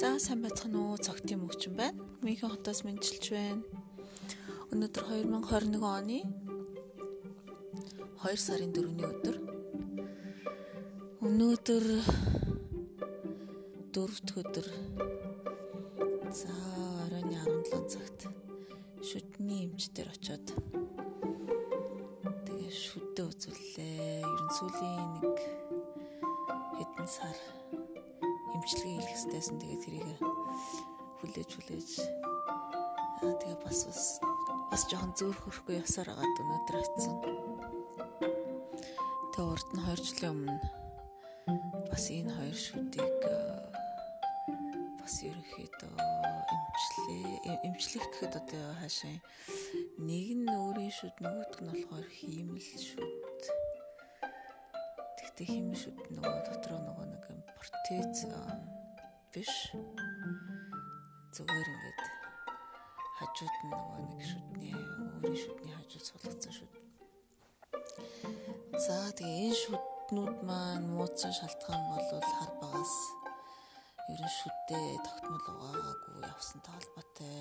За сайн байцгаана уу? Цогтын мөгчин байна. Минхэн хотоос мэдчилж байна. Өнөөдөр 2021 оны 2 сарын 4-ний өдөр. Өнөөдөр 4 дахь өдөр. За оройн 17 цагт шүдний эмчтэр очоод тэгээ шүдэ үзүүллээ. Ерөн сүүлийн нэг хэдэн сар эмчилгээ хийх хэрэгтэйсэн тэгээд тэрийг хүлээж хүлээж аа тэгээ бас бас бас жоохон зөөх хөрөхгүй явсаар агаад өнөөдөр очсон. Тэгээ урд нь 2 жилийн өмнө бас энэ хоёр шүдийг бас ерөнхийдөө эмчлээ эмчлэх гэхэд одоо хаашаа нэг нь өөрийн шүд нөгөөдг нь болохоор хиймэл шүд. Хиймэл шүд нөгөө дотроо нөгөө нэг протез биш. Зүгээр ингээд хажууд нь нөгөө нэг шүдний өөрийн шүдний хажууд суулгацсан шүд. За тэгээ энэ шүднүүд маань мууцсан шалтгаан бол хар багаас ерөн шүдээ тогтмол угаагүй явсантай холбоотой.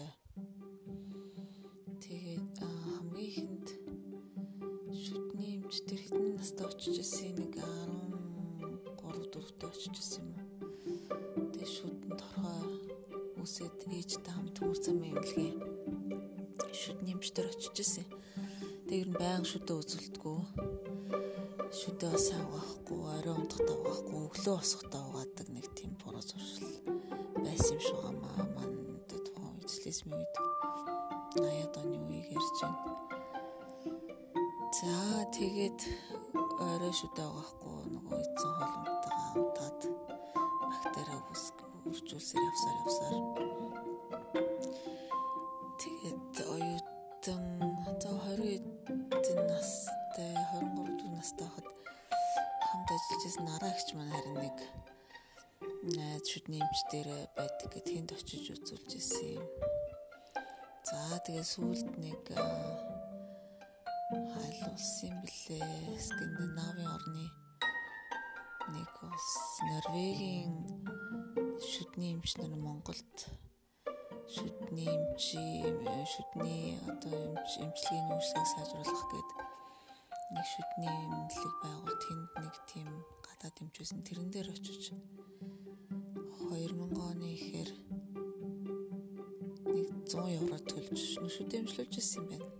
Тэгээд хамгийн ихэнд шүдний эмч тэр хэдэн настай очиж ирсэн нэг 13 4-т очиж ирсэн юм уу? Тэгээд шүдэн торхой үсэд ээжтэй хамт хүрсэн мэмлэгийн шүдний эмчтэр очиж ирсэн. Тэгээд ер нь баян шүдэ үзүүлдэггүй. Шүдэ бас авахгүй, орой унтахтаа авахгүй, өглөө босохтаа угаадаг нэг тийм буруу зуршил байсан юм шиг хамаа манд тухайн эзлээс мэд 80-аад оны үеийг ярьж байна. Тэгээд орой шүдэ авахгүй нөгөө эзэн холомтойгоо унтаад бактери үржүүлсээр явсаар явсаар тэгээд оюутан за 20 настай 23 настай хахад хамт ажиллаж байсан нараа гिच маань харин нэг найз шүдний эмч дээр байдаг гэд тэнд очиж үзүүлж ирсэн юм. За тэгээ сүүлд нэг хайл улсын блэ. Скандинавын орны нэг ус Норвегийн шүдний эмч нар Монголд. Шүдний эмчи шүдний одоо эмч эмчилгээний үйлчлэгийг сайжруулах гээд нэг шүдний эмнэлэг байгуул тэнд нэг тийм гадаад эмчсэн тэрэн дээр очиж 2000 оны ихээр нэг 100 евро төлж шүд эмчлүүлж ирсэн юм байна.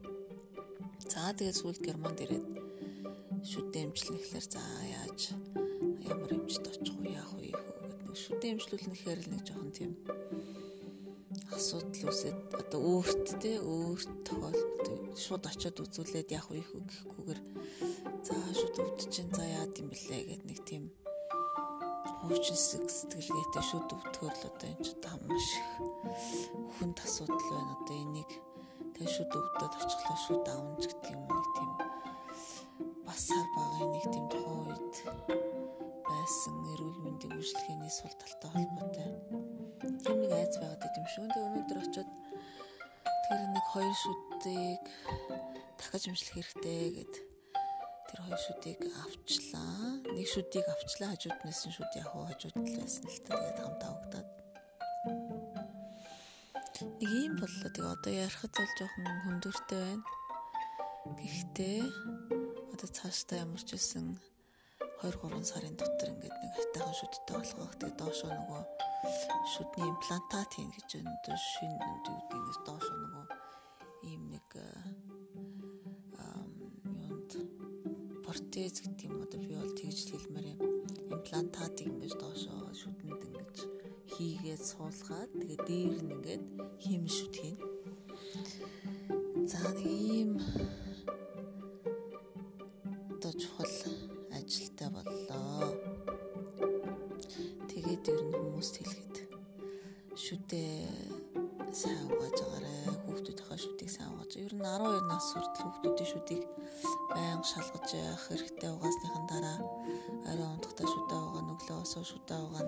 За тэгээд сүүлд Германд ирээд шүд эмчлэхлээр за яаж? Ямар эмчт очих уу яах вэ гэдэг нэг шүд эмчлүүлнэхээр л нэг жоохон тийм асуудал үүсээд одоо өөрт те өөрт тохиолдолд шууд очиод үзүүлээд яах вэ гэхгүйгээр за шууд өвд чинь за яад юм блэ гэдэг нэг тийм хуучин сэтгэлгээтэй шууд өвдөхөр л одоо энэ ч одоо маш их хүнд асуудал байна одоо энийг тэгээ шууд өвдөд очихлоо шууд аавн ч гэдэг юм нэг тийм бас сар багын нэг тийм тухайн үед байсан эрүүл мэндийн үйлчлэгээний сул талтай холбоотой тийм нэг айц байгаад юм шүү. Тэгээ өнөөдөр очиод тэр нэг хоёр шүдийг дахиж өмчлөх хэрэгтэй гэд тэр хоёр шүдийг авчлаа. Нэг шүдийг авчлаа хажууднаас нь шүд яг хажууд нь л тэгээд хамт авагдаад. Нэг юм боллоо. Тэгээ одоо ярихад бол жоохон хөндөртэй байна. Гэхдээ одоо цаашдаа ямар ч үсэн 2 3 сарын дотор ингээд нэг хайтайхан шүдтэй болгох. Тэгээ доошоо нөгөө шүдний имплантат хийн гэж. Одоо шин үгдээс доошоо нөгөө ийм нэг юунд протез гэдэг юм одоо би бол тэгж хэлмээр юм. Имплантат ингэж доошоо шүдэнд ингэж хийгээд суулгаад тэгээ дээр нь ингээд хийм шүд хийн. За нэг ийм одоо чухал ажилтай боллоо. Тэгээд ер нь хүмүүст хэлгээд шүдээ сайн угааж байгаарэ. Хүүхдүүдийнхээ шүдийг сайн угааж. Ер нь 12 нас хүртэл хүүхдүүдийн шүдийг байнга шалгаж явах хэрэгтэй угаасныхан дараа орой унтахтаа шүдээ угаа, өглөө босоо шүдээ угаа.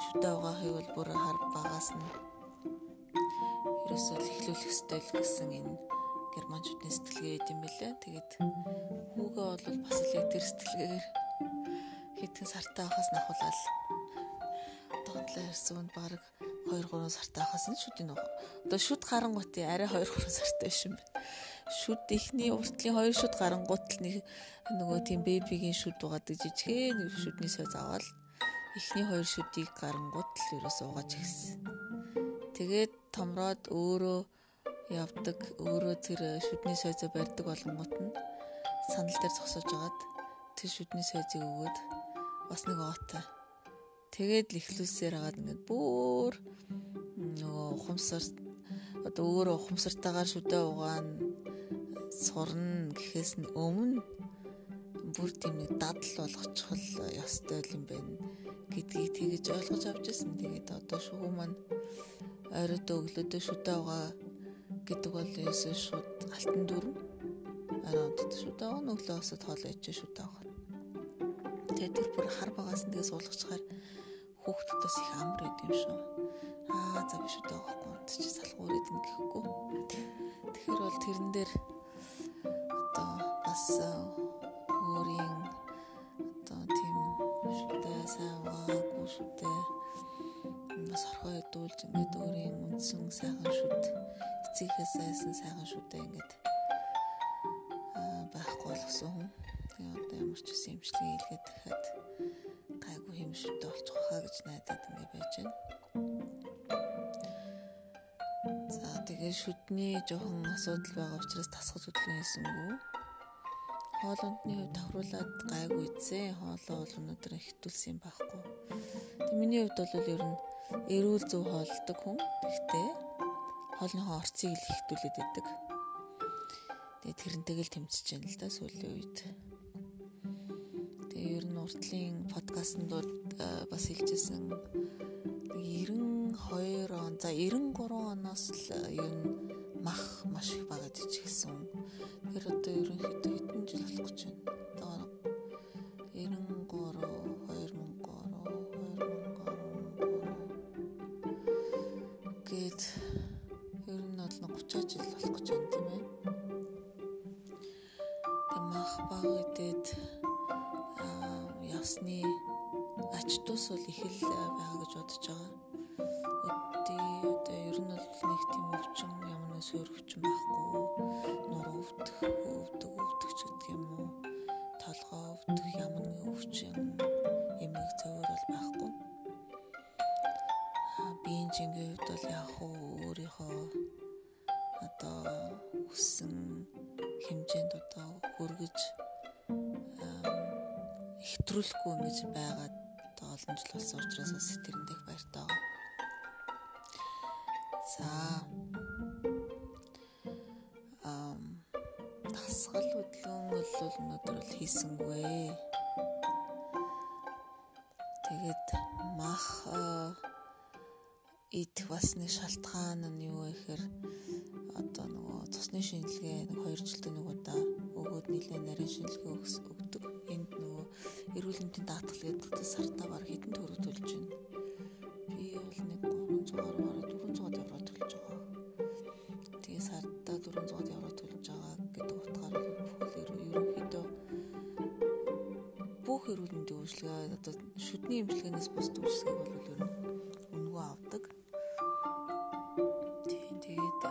Шүдээ угаахыг бол бүр хар багаас нь ерөөсөө эхлүүлэх ёстой л гэсэн энэ германчуудын сэтгэлгээ юм бэлээ. Тэгээд хүүгээ бол бас л тэр сэтгэлгээгээр хэдхэн сартаа байхаас нахуулаад доотлоо ярьсан нь баг 2 3 сартаа хаас нь шүдийн нөгөө одоо шүд гарангуутын арай 2 3 сартай биш юм байна. Шүд ихний уртлын 2 шүд гарангуут л нэг нөгөө тийм бэбигийн шүд угаадаг жижигхэн нэг шүдний сой заваал ихний 2 шүдийг гарангуут л ерөөс угааж гисэн. Тэгээд томроод өөрөө явдаг өөрөө тэр шүдний сойзоо барьдаг болгонгууд нь санал дээр зогсоож агаад тэр шүдний сойзыг өгөөд бас нэг оотой Тэгээд л ихлүүлсээр хагаад ингээд бүр нөгөө ухамсар одоо өөрөө ухамсартайгаар шүдэ угаан сурна гэхээс нь өмнө бүр тийм нэг дадал болгочихвол ёстой юм байна гэдгийг тэгэж ойлгож авчихсан. Тэгээд одоо шүүх маань ойроо өглөөдөө шүдэ угаа гэдэг бол ерөөсөө шууд алтан дүрм оройд шүдэ угаа өглөөсөө тоолоо ичээ шүдэ угаа. Тэгээд тэр бүр хар багаас нь тэгээ суулгачаар хүүхдүүдээс их амар байд юм шүү. Аа за биш үү таахгүй чи салгуур идэх гэхгүй. Тэгэхээр бол тэрэн дээр одоо бас өөрийн одоо тийм сайн waaгүй шүтээ бас орхоо идүүлж ингээд өөрийн үндсэн сайхан шүт эцэгээс сайсан сайхан шүтээ ингээд байхгүй болгосон хүн. Тэгээ одоо ямар ч үсэн имчилгээ хийлгээд дахиад шүтээ олчих хаа гэж найдаад ингэ байж байна. За тэгээ шүдний жоохон асуудал байгаа учраас тасгаж хөдлөн хийсэнгүү. Хоолундны хувьд тохируулаад гайгүй ийцээ. Хоолоо бол өнөөдөр хитүүлсэн байхгүй. Тэг миний хувьд бол ер нь эрүүл зөв хоолдог хүн. Гэхдээ хоолныхоо орцыг л хитүүлээд байдаг. Тэгээ тэрнтэйг л тэмцэж байна л да сүүлийн үед. Тэгээ ер нь уртлын подкастнд бас хэлжсэн 92 он за 93 оноос л ер нь мах маш их багад ичсэн. Тэр одоо ерөнхийдөө хэдэн жил болох гэж байна. Одоо 93 2003 2003 гээд ер нь бол 30 жил болох гэж байна тийм ээ. Тэг мах баг идэд явсны ачтус бол их л байгаа гэж бодож байгаа. Өдөө одоо ер нь бол нэг тийм өвчин ямар нэг суур өвчин байхгүй. Нуруу өвдөх, өвдөг, өвдөгч гэдэг юм уу? Толгоо өвдөх ямар нэг өвчин эмэг цовор бол байхгүй. Биенжингийн хувьд бол яг өөрийнхөө одоо өссөн хэмжээнд одоо хүргэж хэтрүүлэхгүй ингэж байгаад одоо олон жил болсон учраас бас тэрэндээ баяртай байгаа. За ам тасгал хөдлөн бол өнөөдөр бол хийсэнгүй. Тэгээд мах идэх бас нэг шалтгаан нь юу вэ гэхээр одоо нөгөө цусны шинжилгээ нэг 2 жилдээ нэг удаа өгөөд нэлээд нарийн шинжилгээ өгдөг. Энд нөгөө эрүүл мэндийн даатгал гэдэг сартаа баг хэдэн төгрөг төлж байна. Үйлчилгээ одоо шүдний эмчилгээнээс бус үйлчилгээг бол ер нь үнэгүй авдаг. Тэгээд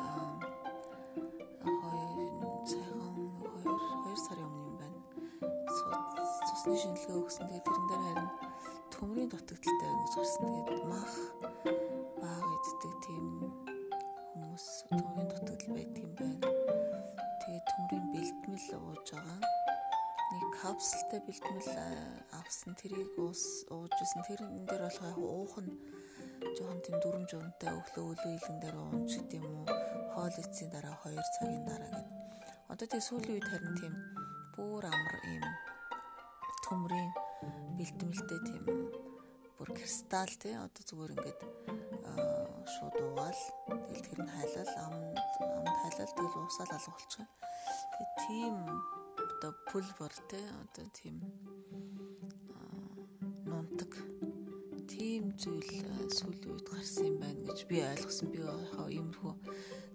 цусны шинжилгээ өгсөн. Тэгээд тэрэн дээр харин төмрийн дутагдaltaй байна гэж гарсан. Тэгээд мах баг иддэг тийм хүмүүс төмрийн дутагдал байдаг Нэг капсултай бэлтгэл авсан тэрийг уус ууж исэн. Тэрэн дээр болох яг уух нь жоохон тийм дүрм жуунтай өглөө өглөө илэн дээр уунч гэдэг юм уу. Хоол эцсийн дараа 2 цагийн дараа гэдэг. Одоо тийм сүүлийн үед харин тийм бүр амар юм төмрийн бэлтгэлтэй тийм бүр кристалл тий одоо зүгээр ингээд шууд уугаал тэгэл тэр нь хайлал амд амд хайлал тэгэл уусаал алга болчих. Тэгээ тийм одоо пульвер тий одоо тийм нунтаг тийм зүйл сүүлийн үед гарсан юм байна гэж би ойлгосон. Би яхаа иймэрхүү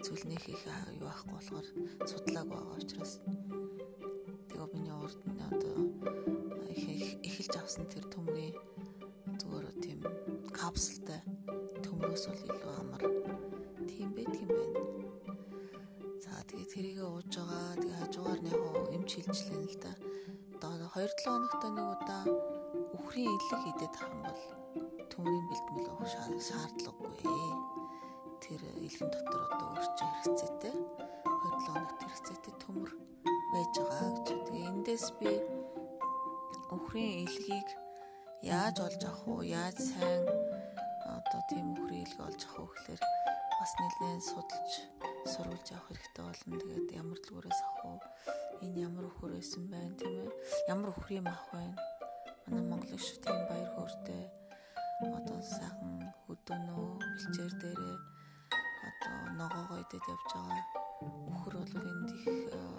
зүйл нэх их юу байхгүй болохоор судлааг байгаа учраас тэгээ миний урд нь одоо эхэлж авсан тэр төмрийн зүгээр тийм капсул бол илүү амар. Тийм байдаг юм байна. За тэгээ тэрийг ууж байгаа. Тэгээ хажуугаар нь яг эмч хилжлээ л да. Одоо 2-7 хоногт нэг удаа үхрийн илэг идэх юм бол төмрийн бэлтгэл авах шаардлагагүй. Тэр илгэн дотор одоо өөрчөө хэрэгцээтэй 2-7 хоногт хэрэгцээтэй төмөр байж байгаа гэж. Тэгээ эндээс би үхрийн илгийг яаж олж авах уу? Яаж сайн одоо тийм үхрийн илэг олж авах уу гэхээр бас нэлээд судалж сурвалж авах хэрэгтэй болно. Тэгээд ямар дэлгүүрээс авах байсан байна тийм ээ? Ямар үхрийн мах байна? Манай Монголын шүү тийм баяр хөөртэй одоо сайхан хөдөөнөө бэлчээр дээрээ одоо ногоогоо идээд явж байгаа үхэр бол энд их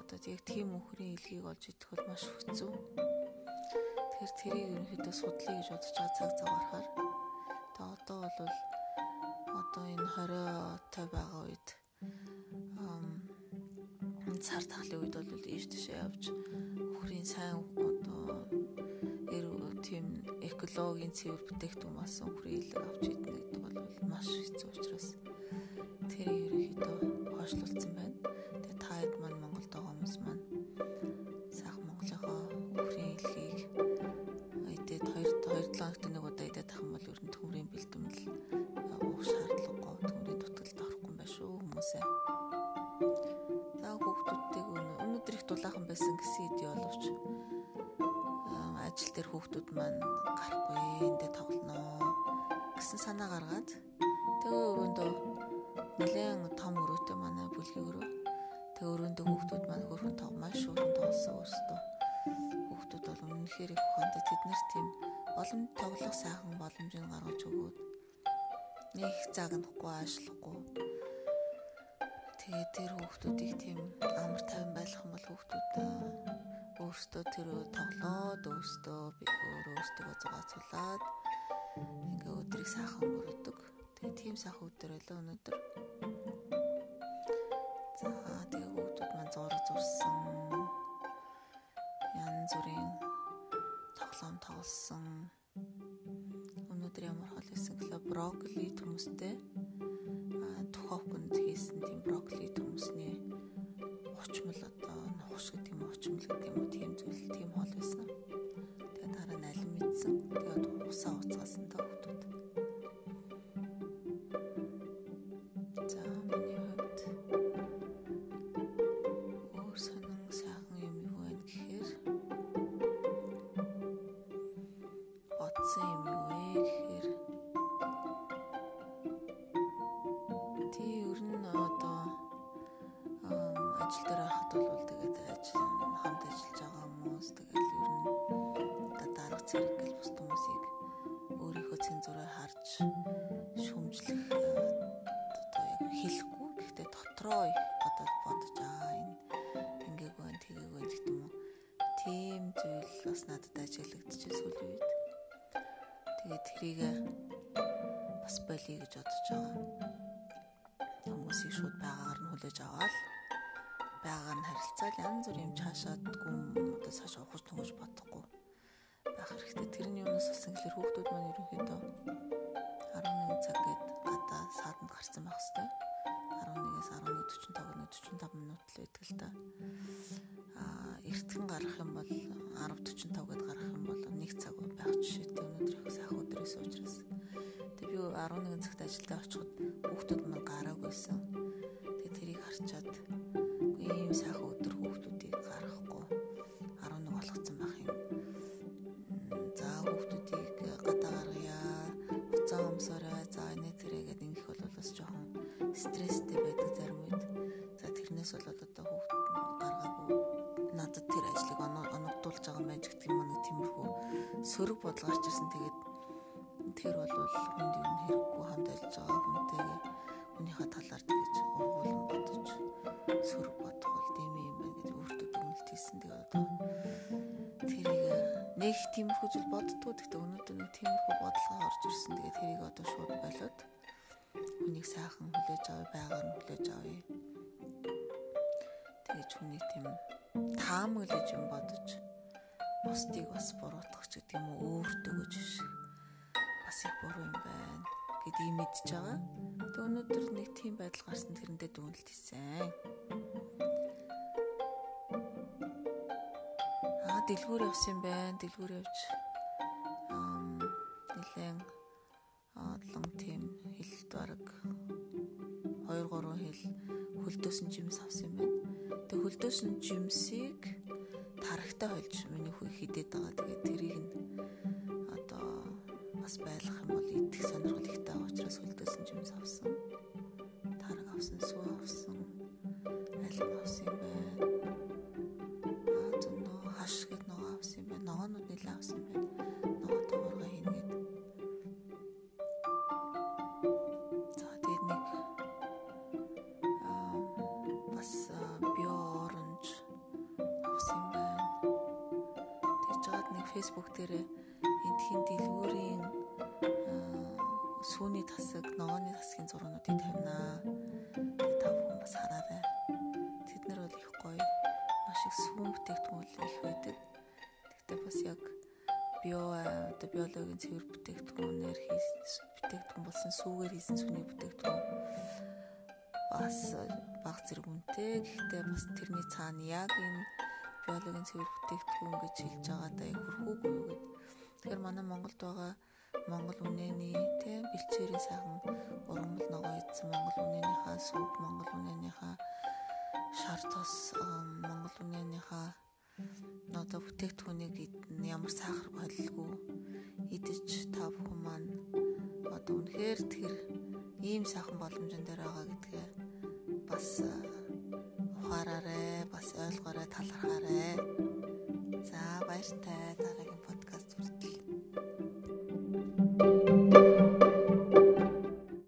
одоо яг тийм үхрийн илгийг олж идэх бол маш хэцүү. Тэгэхээр тэрийг ерөнхийдөө судлаа гэж бодож байгаа цаг цаг гарахаар тэгээ одоо бол одоо энэ 20 той байгаа үед цар тахлын үед бол ийш тийшээ явж үхрийн сайн одоо тийм экологийн цэвэр бүтээгдэхүүн болсон хүрээлэг авч идэх гэдэг бол маш хэцүү учраас тэр ерөнхийдөө хойшлуулсан байна. Ажил дээр хүүхдүүд маань гарахгүй эндээ тоглоно гэсэн санаа гаргаад тэгээ өрөөндөө нэлээд том өрөөтэй манай бүлгийн өрөө. Тэгээ өрөөндөө хүүхдүүд маань хөрхөн тав маш өрөн тоглосон өөртөө хүүхдүүд бол үнэхээр их ухаантай. Тэд нар тийм олон тоглох сайхан боломжийг гаргаж өгөөд нэг загнахгүй аашлахгүй тэгээ тэр хүүхдүүдийг тийм амар тайван байлгах юм бол хүүхдүүд өөртөө тэр тоглоод өөртөө би өөрөө өөртөө зугаацуулаад ингээ өдрийг сайхан өнгөрөөдөг. Тэгээ тийм сайхан өдөр байлаа өнөөдөр. За тэгээ хүүхдүүд маань зураг зурсан. Янз бүрийн тоглоом тоглосон. Өнөөдөр ямар хол байсан гэхэл брокколи төмөстэй тухайконд хийсэн тийм брокколи төмөсний хучмал одоо нухш гэдэг юм очмол гэдэг юм уу тийм зүйл тийм хол байсан. Тэгээ дараа нь алим мэдсэн. Тэгээд усаа уцгаасан та хэлэхгүй. Гэхдээ дотроо одоо бодож аа энэ ингээгүй байна тэгээгүй гэдэг юм уу? Тийм зүйл бас надад ажиглагдчихэ сүүлийн үед. Тэгээд тэрийг бас болиё гэж бодож байгаа. Хүмүүсийг шууд байгаагаар нь хүлээж аваад байгаагаар нь харилцаал янз бүр юм цаашаад гүм одоо цаашаа ухаж төнгөж бодохгүй. Байх хэрэгтэй. Тэрний юунаас болсон гэхээр хүүхдүүд маань ерөнхийдөө 11 цаг гээд гадаа сааданд гарсан байх хэвээр. 11-ээс 11:45 45 минут л байдаг л да. Аа эртхэн гарах юм бол 10:45 гээд гарах юм бол 1 цаг байх жишээтэй өнөөдөр их сайхан өдрөөс учраас. Тэг би 11 цагт ажилдаа очиход оногдуулж байгаа юм байна гэдэг юм нэг тиймэрхүү сөрөг бодол гарч ирсэн. Тэгээд тэр бол хүнд юм хэрэггүй хамт ажиллаж байгаа хүнтэйгээ хүнийхээ талаар тэгэж ургуулсан бодож сөрөг бодох бол дэмий юм байна гэж өөртөө дүгнэлт хийсэн. Тэгээд одоо тэрийг нэг тиймэрхүү зүйл боддгоо гэхдээ өнөөдөр нэг тиймэрхүү бодлого орж ирсэн. Тэгээд тэрийг одоо шууд болоод хүнийг сайхан хүлээж авъя, байгаар нь хүлээж авъя. Тэгэж хүний тийм таамаглаж юм бодож бусдыг бас буруутгах ч гэдэг юм уу өөртөө гэж биш бас их буруу юм байна гэд ийм мэдж байгаа. Тэг өнөөдөр нэг тийм байдал гарсан тэрэндээ дүгнэлт хийсэн. Аа дэлгүүр явсан байна. Дэлгүүр явж нэлээд олон тийм хил бараг 2 3 хил хөлдөөсөн жимс авсан юм байна. Тэг хөлдөөсөн жимсийг тарагтай хольж миний хүү хідээд байгаа. Тэгээд тэрийг нь одоо бас байлгах юм бол идэх сонирхол ихтэй учраас хөлдөөсөн жимс авсан. Сүүний тасаг, ногооны тасгийн зургуудыг тавина. Та бүхэн бас хараарай. Тэд нар бол их гоё. Маш их сүүн бүтээгдэхүүн их байдаг. Тэгтээ бас яг био одоо биологийн цэвэр бүтээгдэхүүнээр хийсэн бүтээгдэхүүн болсон сүүгээр хийсэн сүүний бүтээгдэхүүн бас баг зэрэг үнэтэй. Гэхдээ бас тэрний цаана яг энэ биологийн цэвэр бүтээгдэхүүн гэж хэлж байгаадаа яг хүрхүүгүй юу гэд. Тэгэхээр манай Монголд байгаа Монгол үнэний тийм бэлчээрийн сайхан ургамал ногоо идсэн Монгол үнэнийхээ сүг, Монгол үнэнийхээ шар тос, Монгол үнэнийхээ одоо бүтээгдэхүүнийг ямар сахар болилгүй. Идэж та бүхэн маань одоо үнэхээр тэр ийм сайхан боломжн дээр байгаа гэдгээ бас ухаараарэ бас ойлгоорой талархаарэ. За баяртай